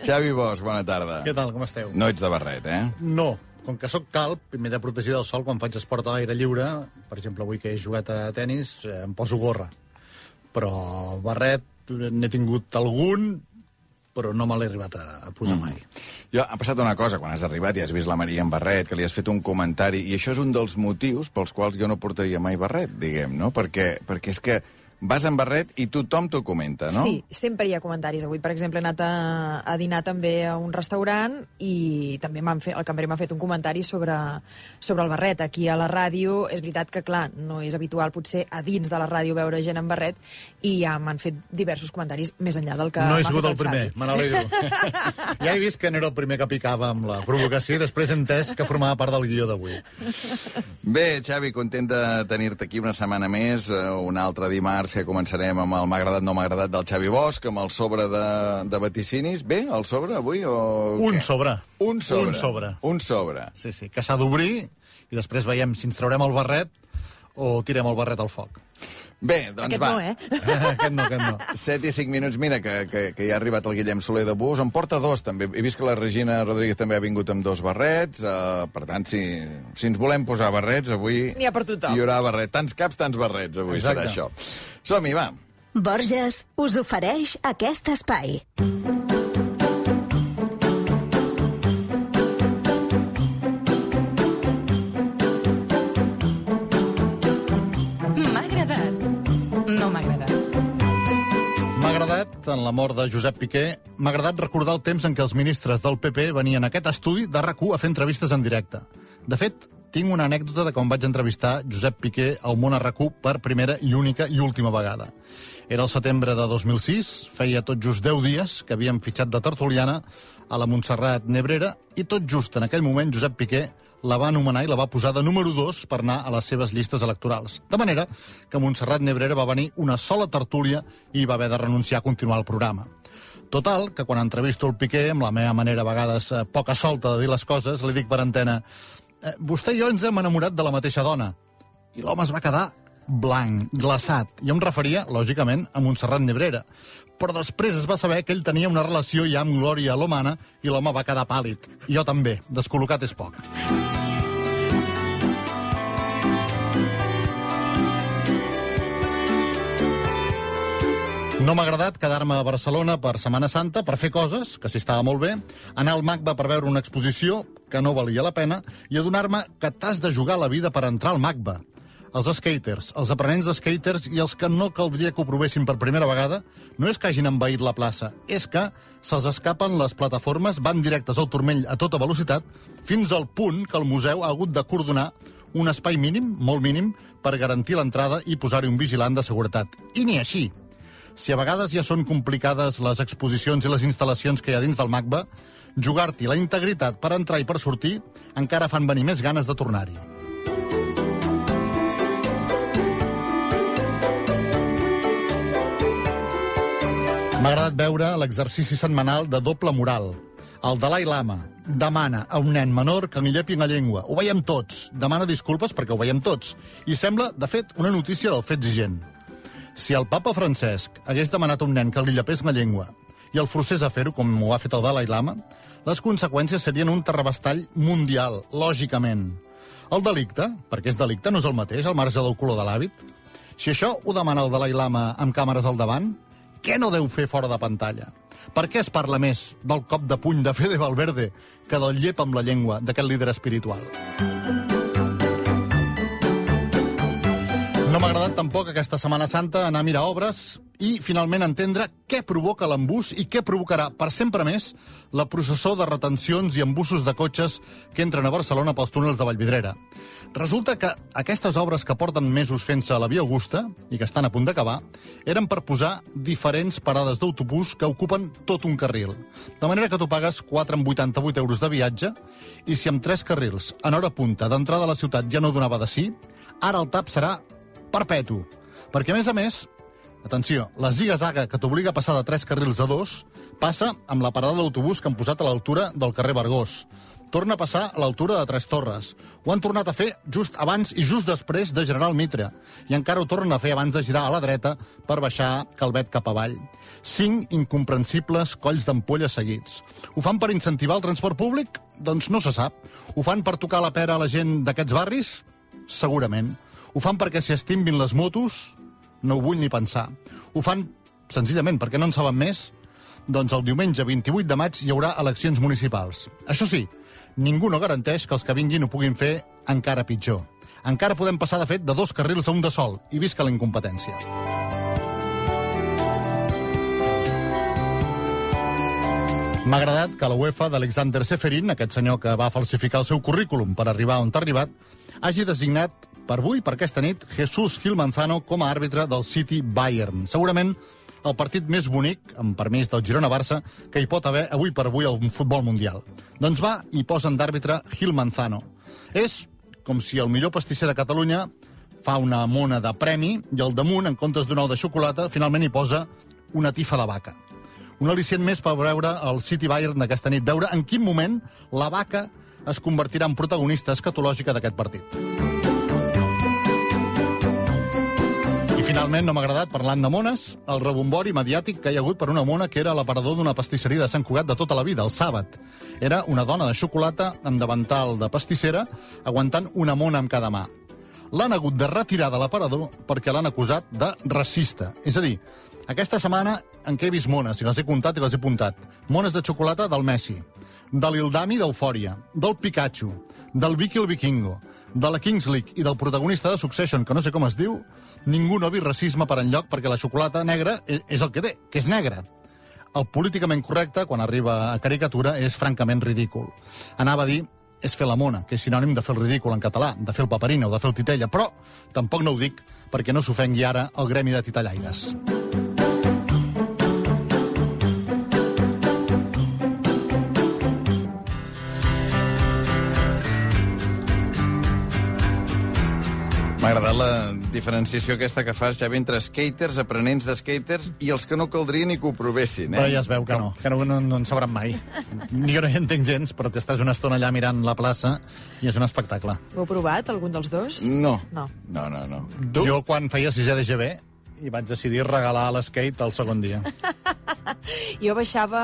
Xavi Bosch, bona tarda. Què tal, com esteu? No ets de barret, eh? No. Com que sóc calp i m'he de protegir del sol quan faig esport a l'aire lliure, per exemple, avui que he jugat a tennis, eh, em poso gorra. Però barret n'he tingut algun, però no me l'he arribat a, a posar mm. mai. Jo, ha passat una cosa, quan has arribat i has vist la Maria en barret, que li has fet un comentari, i això és un dels motius pels quals jo no portaria mai barret, diguem, no? Perquè, perquè és que vas en barret i tothom t'ho comenta, no? Sí, sempre hi ha comentaris. Avui, per exemple, he anat a, a dinar també a un restaurant i també fet, el cambrer m'ha fet un comentari sobre, sobre el barret. Aquí a la ràdio és veritat que, clar, no és habitual potser a dins de la ràdio veure gent en barret i ja m'han fet diversos comentaris més enllà del que No he sigut el, el primer, me n'alegro. ja he vist que no era el primer que picava amb la provocació i després he entès que formava part del guió d'avui. Bé, Xavi, content de tenir-te aquí una setmana més, eh, un altre dimarts que començarem amb el m'ha agradat, no m'ha agradat del Xavi Bosch, amb el sobre de, de vaticinis. Bé, el sobre avui o Un què? sobre. Un sobre. Un sobre. Un sobre. Sí, sí, que s'ha d'obrir i després veiem si ens traurem el barret o tirem el barret al foc. Bé, doncs Aquest va. no, eh? aquest no, aquest no. 7 i 5 minuts, mira, que, que, que ja ha arribat el Guillem Soler de Bus, en porta dos, també. He vist que la Regina Rodríguez també ha vingut amb dos barrets, uh, per tant, si, si ens volem posar barrets, avui... N'hi ha per tothom. Hi haurà barret. Tants caps, tants barrets, avui Exacte. serà això. Som-hi, va. Borges us ofereix aquest espai. M'ha la mort de Josep Piqué, m'ha agradat recordar el temps en què els ministres del PP venien a aquest estudi de rac a fer entrevistes en directe. De fet, tinc una anècdota de quan vaig entrevistar Josep Piqué al món a rac per primera i única i última vegada. Era el setembre de 2006, feia tot just 10 dies que havíem fitxat de tertuliana a la Montserrat Nebrera i tot just en aquell moment Josep Piqué la va anomenar i la va posar de número 2 per anar a les seves llistes electorals. De manera que Montserrat Nebrera va venir una sola tertúlia i va haver de renunciar a continuar el programa. Total, que quan entrevisto el Piqué, amb la meva manera a vegades eh, poca solta de dir les coses, li dic per antena eh, vostè i jo ens hem enamorat de la mateixa dona. I l'home es va quedar blanc, glaçat. Jo em referia, lògicament, a Montserrat Nebrera. Però després es va saber que ell tenia una relació ja amb Glòria Lomana i l'home va quedar pàl·lid. I jo també. Descol·locat és poc. No m'ha agradat quedar-me a Barcelona per Setmana Santa per fer coses, que s'hi estava molt bé, anar al MACBA per veure una exposició, que no valia la pena, i adonar-me que t'has de jugar la vida per entrar al MACBA. Els skaters, els aprenents de skaters i els que no caldria que ho provessin per primera vegada, no és que hagin envaït la plaça, és que se'ls escapen les plataformes, van directes al turmell a tota velocitat, fins al punt que el museu ha hagut de cordonar un espai mínim, molt mínim, per garantir l'entrada i posar-hi un vigilant de seguretat. I ni així. Si a vegades ja són complicades les exposicions i les instal·lacions que hi ha dins del MACBA, jugar-t'hi la integritat per entrar i per sortir encara fan venir més ganes de tornar-hi. M'ha agradat veure l'exercici setmanal de doble moral. El Dalai Lama demana a un nen menor que li llepin la llengua. Ho veiem tots. Demana disculpes perquè ho veiem tots. I sembla, de fet, una notícia del fet exigent. Si el papa Francesc hagués demanat a un nen que li llepés la llengua i el forcés a fer-ho, com ho ha fet el Dalai Lama, les conseqüències serien un terrabastall mundial, lògicament. El delicte, perquè és delicte, no és el mateix, al marge del color de l'hàbit. Si això ho demana el Dalai Lama amb càmeres al davant, què no deu fer fora de pantalla? Per què es parla més del cop de puny de Fede Valverde que del llep amb la llengua d'aquest líder espiritual? No m'ha agradat tampoc aquesta Setmana Santa anar a mirar obres i finalment entendre què provoca l'embús i què provocarà per sempre més la processó de retencions i embussos de cotxes que entren a Barcelona pels túnels de Vallvidrera. Resulta que aquestes obres que porten mesos fent-se a la Via Augusta i que estan a punt d'acabar eren per posar diferents parades d'autobús que ocupen tot un carril. De manera que tu pagues 4,88 euros de viatge i si amb tres carrils en hora punta d'entrada a la ciutat ja no donava de sí, ara el tap serà perpetu. Perquè, a més a més, atenció, la ziga-zaga que t'obliga a passar de tres carrils a dos passa amb la parada d'autobús que han posat a l'altura del carrer Vergós. torna a passar a l'altura de Tres Torres. Ho han tornat a fer just abans i just després de General Mitre. I encara ho tornen a fer abans de girar a la dreta per baixar Calvet cap avall. Cinc incomprensibles colls d'ampolla seguits. Ho fan per incentivar el transport públic? Doncs no se sap. Ho fan per tocar la pera a la gent d'aquests barris? Segurament. Ho fan perquè s'hi estimbin les motos? No ho vull ni pensar. Ho fan senzillament perquè no en saben més? Doncs el diumenge 28 de maig hi haurà eleccions municipals. Això sí, ningú no garanteix que els que vinguin ho puguin fer encara pitjor. Encara podem passar, de fet, de dos carrils a un de sol, i visca la incompetència. M'ha agradat que la UEFA d'Alexander Seferin, aquest senyor que va falsificar el seu currículum per arribar on ha arribat, hagi designat per avui, per aquesta nit, Jesús Gil Manzano com a àrbitre del City Bayern. Segurament el partit més bonic, amb permís del Girona-Barça, que hi pot haver avui per avui al futbol mundial. Doncs va i posen d'àrbitre Gil Manzano. És com si el millor pastisser de Catalunya fa una mona de premi i al damunt, en comptes d'un ou de xocolata, finalment hi posa una tifa de vaca. Un al·licient més per veure el City Bayern d'aquesta nit, veure en quin moment la vaca es convertirà en protagonista escatològica d'aquest partit. Finalment, no m'ha agradat, parlant de mones, el rebombori mediàtic que hi ha hagut per una mona que era l'aparador d'una pastisseria de Sant Cugat de tota la vida, el Sàbat. Era una dona de xocolata amb davantal de pastissera aguantant una mona amb cada mà. L'han hagut de retirar de l'aparador perquè l'han acusat de racista. És a dir, aquesta setmana en què he vist mones, i les he comptat i les he apuntat. Mones de xocolata del Messi, de l'Ildami d'Eufòria, del Pikachu, del Vicky el Vikingo, de la Kings League i del protagonista de Succession, que no sé com es diu, ningú no vist racisme per enlloc perquè la xocolata negra és, és el que té, que és negra. El políticament correcte, quan arriba a caricatura, és francament ridícul. Anava a dir és fer la mona, que és sinònim de fer el ridícul en català, de fer el paperina o de fer el titella, però tampoc no ho dic perquè no s'ofengui ara el gremi de titellaires. M'ha agradat la diferenciació aquesta que fas, Xavi, entre skaters, aprenents de skaters i els que no caldria ni que ho provessin, eh? Però ja es veu que no, que no, no, no en sabran mai. Ni jo no hi entenc gens, però t'estàs una estona allà mirant la plaça i és un espectacle. Ho heu provat, algun dels dos? No. No. No, no, no. Tu? Jo, quan feia 6è de GB, i vaig decidir regalar l'skate el segon dia. Jo baixava,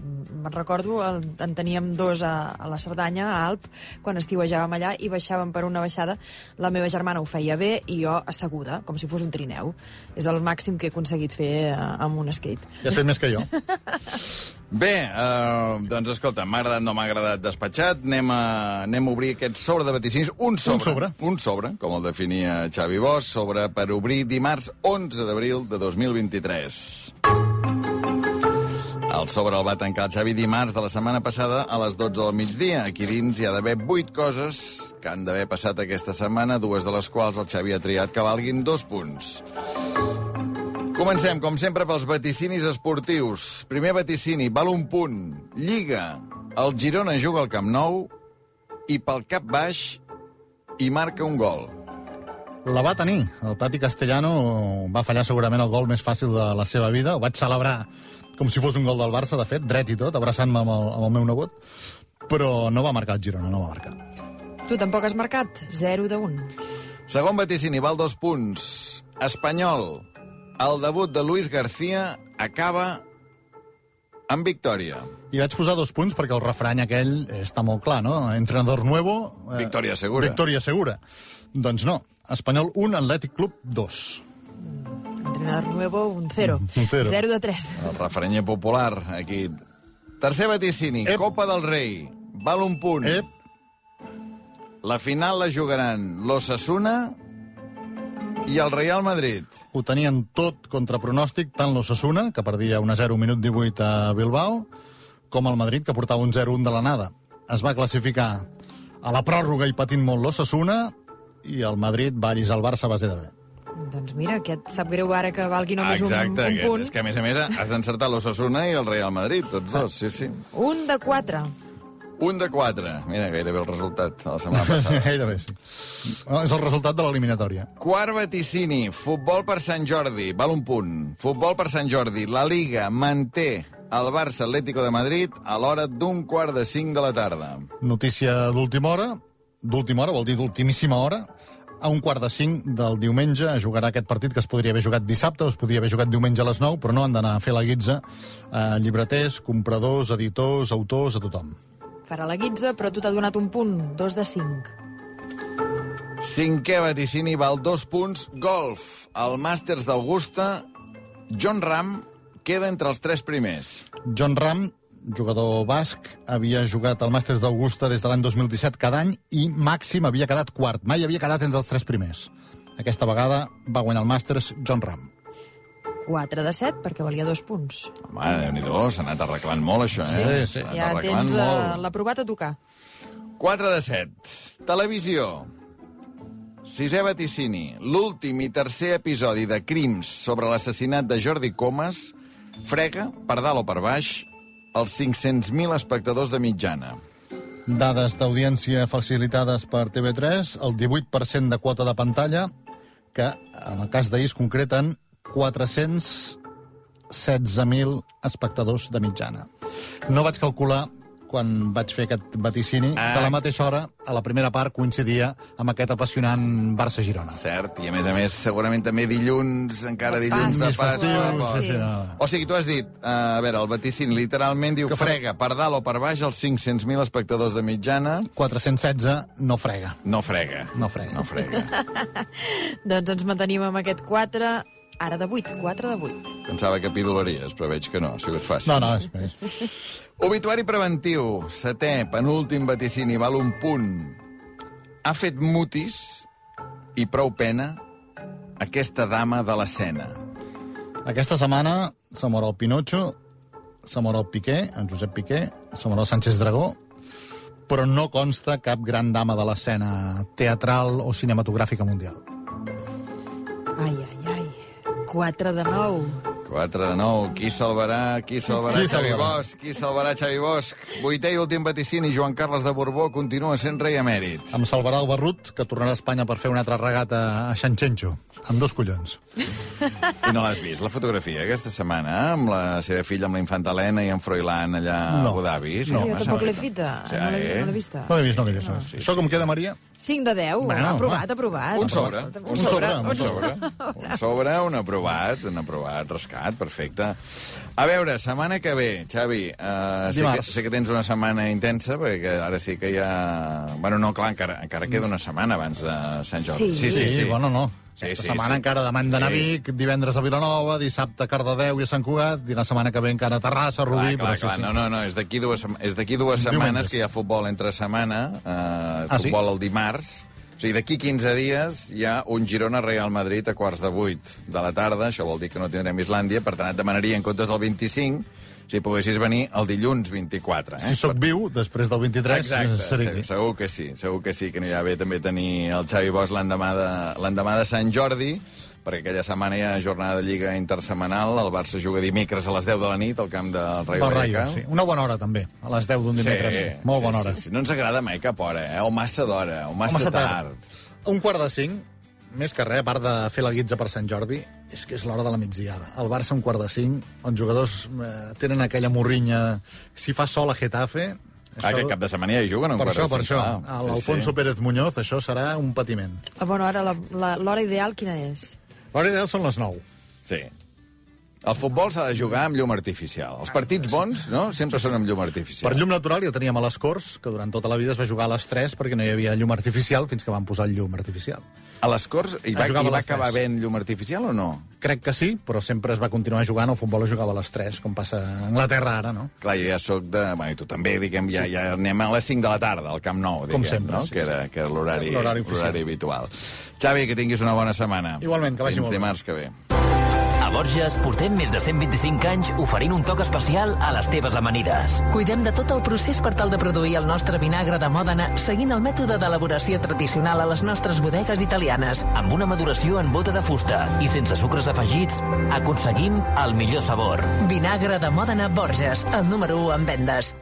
me'n recordo, el, en teníem dos a, a la Cerdanya, a Alp, quan estiuejàvem allà, i baixàvem per una baixada. La meva germana ho feia bé i jo asseguda, com si fos un trineu. És el màxim que he aconseguit fer eh, amb un skate. Ja has fet més que jo. Bé, uh, doncs escolta, m'ha agradat, no m'ha agradat despatxat. Anem a, anem a obrir aquest sobre de vaticinis. Un sobre. Un sobre. Un sobre, com el definia Xavi Bosch, sobre per obrir dimarts 11 d'abril de 2023. El sobre el va tancar el Xavi dimarts de la setmana passada a les 12 del migdia. Aquí dins hi ha d'haver 8 coses que han d'haver passat aquesta setmana, dues de les quals el Xavi ha triat que valguin dos punts. Comencem, com sempre, pels vaticinis esportius. Primer vaticini, val un punt. Lliga. El Girona juga al Camp Nou i pel cap baix i marca un gol. La va tenir. El Tati Castellano va fallar segurament el gol més fàcil de la seva vida. Ho vaig celebrar com si fos un gol del Barça, de fet, dret i tot, abraçant-me amb, el, amb el meu nebot. Però no va marcar el Girona, no va marcar. Tu tampoc has marcat? 0 de 1. Segon vaticini, val dos punts. Espanyol. El debut de Luis García acaba amb victòria. I vaig posar dos punts perquè el refrany aquell està molt clar, no? Entrenador nuevo... Eh, victòria segura. Victòria segura. Doncs no. Espanyol 1, Atlètic Club 2. Entrenador nuevo, un 0. Un cero. 0 de 3. El refrenyer popular, aquí. Tercer vaticini, Ep. Copa del Rei. Val un punt. Ep, La final la jugaran l'Ossassuna i el Real Madrid. ho tenien tot contra pronòstic, tant l'Ossassuna, que perdia 1-0 minut 18 a Bilbao, com el Madrid, que portava un 0-1 de l'anada. Es va classificar a la pròrroga i patint molt l'Ossassuna, i el Madrid va allisar el Barça a base de bé. Doncs mira, que et sap greu ara que valgui només un, Exacte, un aquest. punt. és que a més a més has encertat l'Ossassuna i el Real Madrid, tots dos, sí, sí. Un de 4. Un de quatre. Mira, gairebé el resultat de la setmana passada. Gairebé, sí. No, és el resultat de l'eliminatòria. Quart vaticini, futbol per Sant Jordi, val un punt. Futbol per Sant Jordi, la Liga manté el Barça Atlético de Madrid a l'hora d'un quart de cinc de la tarda. Notícia d'última hora, d'última hora, vol dir d'ultimíssima hora, a un quart de cinc del diumenge jugarà aquest partit que es podria haver jugat dissabte o es podria haver jugat diumenge a les 9, però no han d'anar a fer la guitza a llibreters, compradors, editors, autors, a tothom. Farà la guitza, però tu t'ha donat un punt, dos de cinc. Cinquè vaticini val dos punts. Golf. El Màsters d'Augusta, John Ram queda entre els tres primers. John Ram, jugador basc, havia jugat al Màsters d'Augusta des de l'any 2017 cada any i màxim havia quedat quart. Mai havia quedat entre els tres primers. Aquesta vegada va guanyar el Màsters John Ram. 4 de 7, perquè valia dos punts. Home, déu-n'hi-do, s'ha anat arreglant molt, això, eh? Sí, sí. Ja tens uh, molt. l'aprovat a tocar. 4 de 7. Televisió. Sisè vaticini. L'últim i tercer episodi de Crims sobre l'assassinat de Jordi Comas frega, per dalt o per baix, els 500.000 espectadors de mitjana. Dades d'audiència facilitades per TV3, el 18% de quota de pantalla, que en el cas d'ahir es concreten 416.000 espectadors de mitjana. No vaig calcular quan vaig fer aquest vaticini, Ah. que a la mateixa hora, a la primera part, coincidia amb aquest apassionant Barça-Girona. Cert, i a més a més, segurament també dilluns, encara dilluns de però- sí. O sigui, tu has dit, uh, a veure, el vaticini literalment diu Que frega, per dalt o per baix, els 500.000 espectadors de mitjana, 416 no frega. no frega. No frega. No frega. Doncs ens mantenim amb aquest 4, ara de 8, 4 de 8. Pensava que pidolaries, però veig que no, ha sigut fàcil. No, no, és, és. Obituari preventiu, setè, penúltim vaticini, val un punt. Ha fet mutis i prou pena aquesta dama de l'escena. Aquesta setmana se mor el Pinocho, se mor el Piqué, en Josep Piqué, se mor el Sánchez Dragó, però no consta cap gran dama de l'escena teatral o cinematogràfica mundial. Ai, ai, ai. 4 de 9. 4 de 9. Qui salvarà, qui salvarà Qui Xavi salvarà? Bosch? Qui salvarà Xavi Bosch? Vuitè i últim vaticini, Joan Carles de Borbó continua sent rei emèrit. Em salvarà el Barrut, que tornarà a Espanya per fer una altra regata a Xanxenxo, amb dos collons. I no l'has vist, la fotografia, aquesta setmana, amb la seva filla, amb la infanta Helena i en Froilán allà a No. Abu Dhabi? No, jo tampoc l'he fita. Sí, no l'he eh? no l'he vista. No l'he vist, no l'he vist. No. Sí, Això com queda, Maria? 5 de 10, Bueno, aprovat, home. aprovat. Un sobre. Un sobre. Un sobre. Un sobre, un aprovat, un aprovat, rescat, perfecte. A veure, setmana que ve, Xavi, uh, sé, que, sé que tens una setmana intensa, perquè ara sí que ja... Bueno, no, clar, encara, encara queda una setmana abans de Sant Jordi. Sí. Sí, sí, bueno, no. Sí, Aquesta sí, setmana sí. encara demà hem d'anar a Sí. Vic, divendres a Vilanova, dissabte a Cardedeu i a Sant Cugat, i la setmana que ve encara a Terrassa, a Rubí... Clar, clar, però sí, clar. sí. No, no, no, és d'aquí dues, és d'aquí dues Diumenges. setmanes que hi ha futbol entre setmana, eh, Ah, sí? futbol el dimarts, o sigui, d'aquí 15 dies hi ha un Girona-Real Madrid a quarts de 8 de la tarda, això vol dir que no tindrem Islàndia, per tant et demanaria en comptes del 25 si poguessis venir el dilluns 24. Eh? Si sóc viu, després del 23, Exacte, seré sí, aquí. segur que sí, segur que sí, que anirà bé també tenir el Xavi Bosch l'endemà de, de Sant Jordi, perquè aquella setmana hi ha jornada de Lliga intersemanal, el Barça juga dimecres a les 10 de la nit al camp del Rayo Vallecano. sí. Una bona hora, també, a les 10 d'un dimecres. Molt bona hora. Sí, sí. No ens agrada mai cap hora, eh? O massa d'hora, o massa, massa tard. tard. Un quart de cinc, més que res, a part de fer la guitza per Sant Jordi, és que és l'hora de la migdiada. El Barça un quart de cinc, on jugadors eh, tenen aquella morrinya... Si fa sol a Getafe... Ah, aquest cap de setmana ja hi juguen un Per quart això, de per cinc, això. clar. L'Alfonso Pérez Muñoz, això serà un patiment. A bona hora, la- la- l'hora ideal quina és? L'hora ideal són les 9. Sí. El futbol s'ha de jugar amb llum artificial. Els partits bons, no?, sempre són amb llum artificial. Per llum natural ja teníem a les Corts, que durant tota la vida es va jugar a les 3 perquè no hi havia llum artificial fins que van posar el llum artificial. A les Corts hi va, hi va acabar ben llum artificial o no? Crec que sí, però sempre es va continuar jugant, el futbol es jugava a les 3, com passa a Anglaterra ara, no? Clar, jo ja sóc de... Bueno, i tu també, diguem, ja, ja anem a les 5 de la tarda, al Camp Nou, diguem, Com sempre, no? sí, que era, que era l'horari habitual. Xavi, que tinguis una bona setmana. Igualment, que vagi Fins molt bé. dimarts que ve. Borges portem més de 125 anys oferint un toc especial a les teves amanides. Cuidem de tot el procés per tal de produir el nostre vinagre de Mòdena seguint el mètode d'elaboració tradicional a les nostres bodegues italianes. Amb una maduració en bota de fusta i sense sucres afegits, aconseguim el millor sabor. Vinagre de Mòdena Borges, el número 1 en vendes.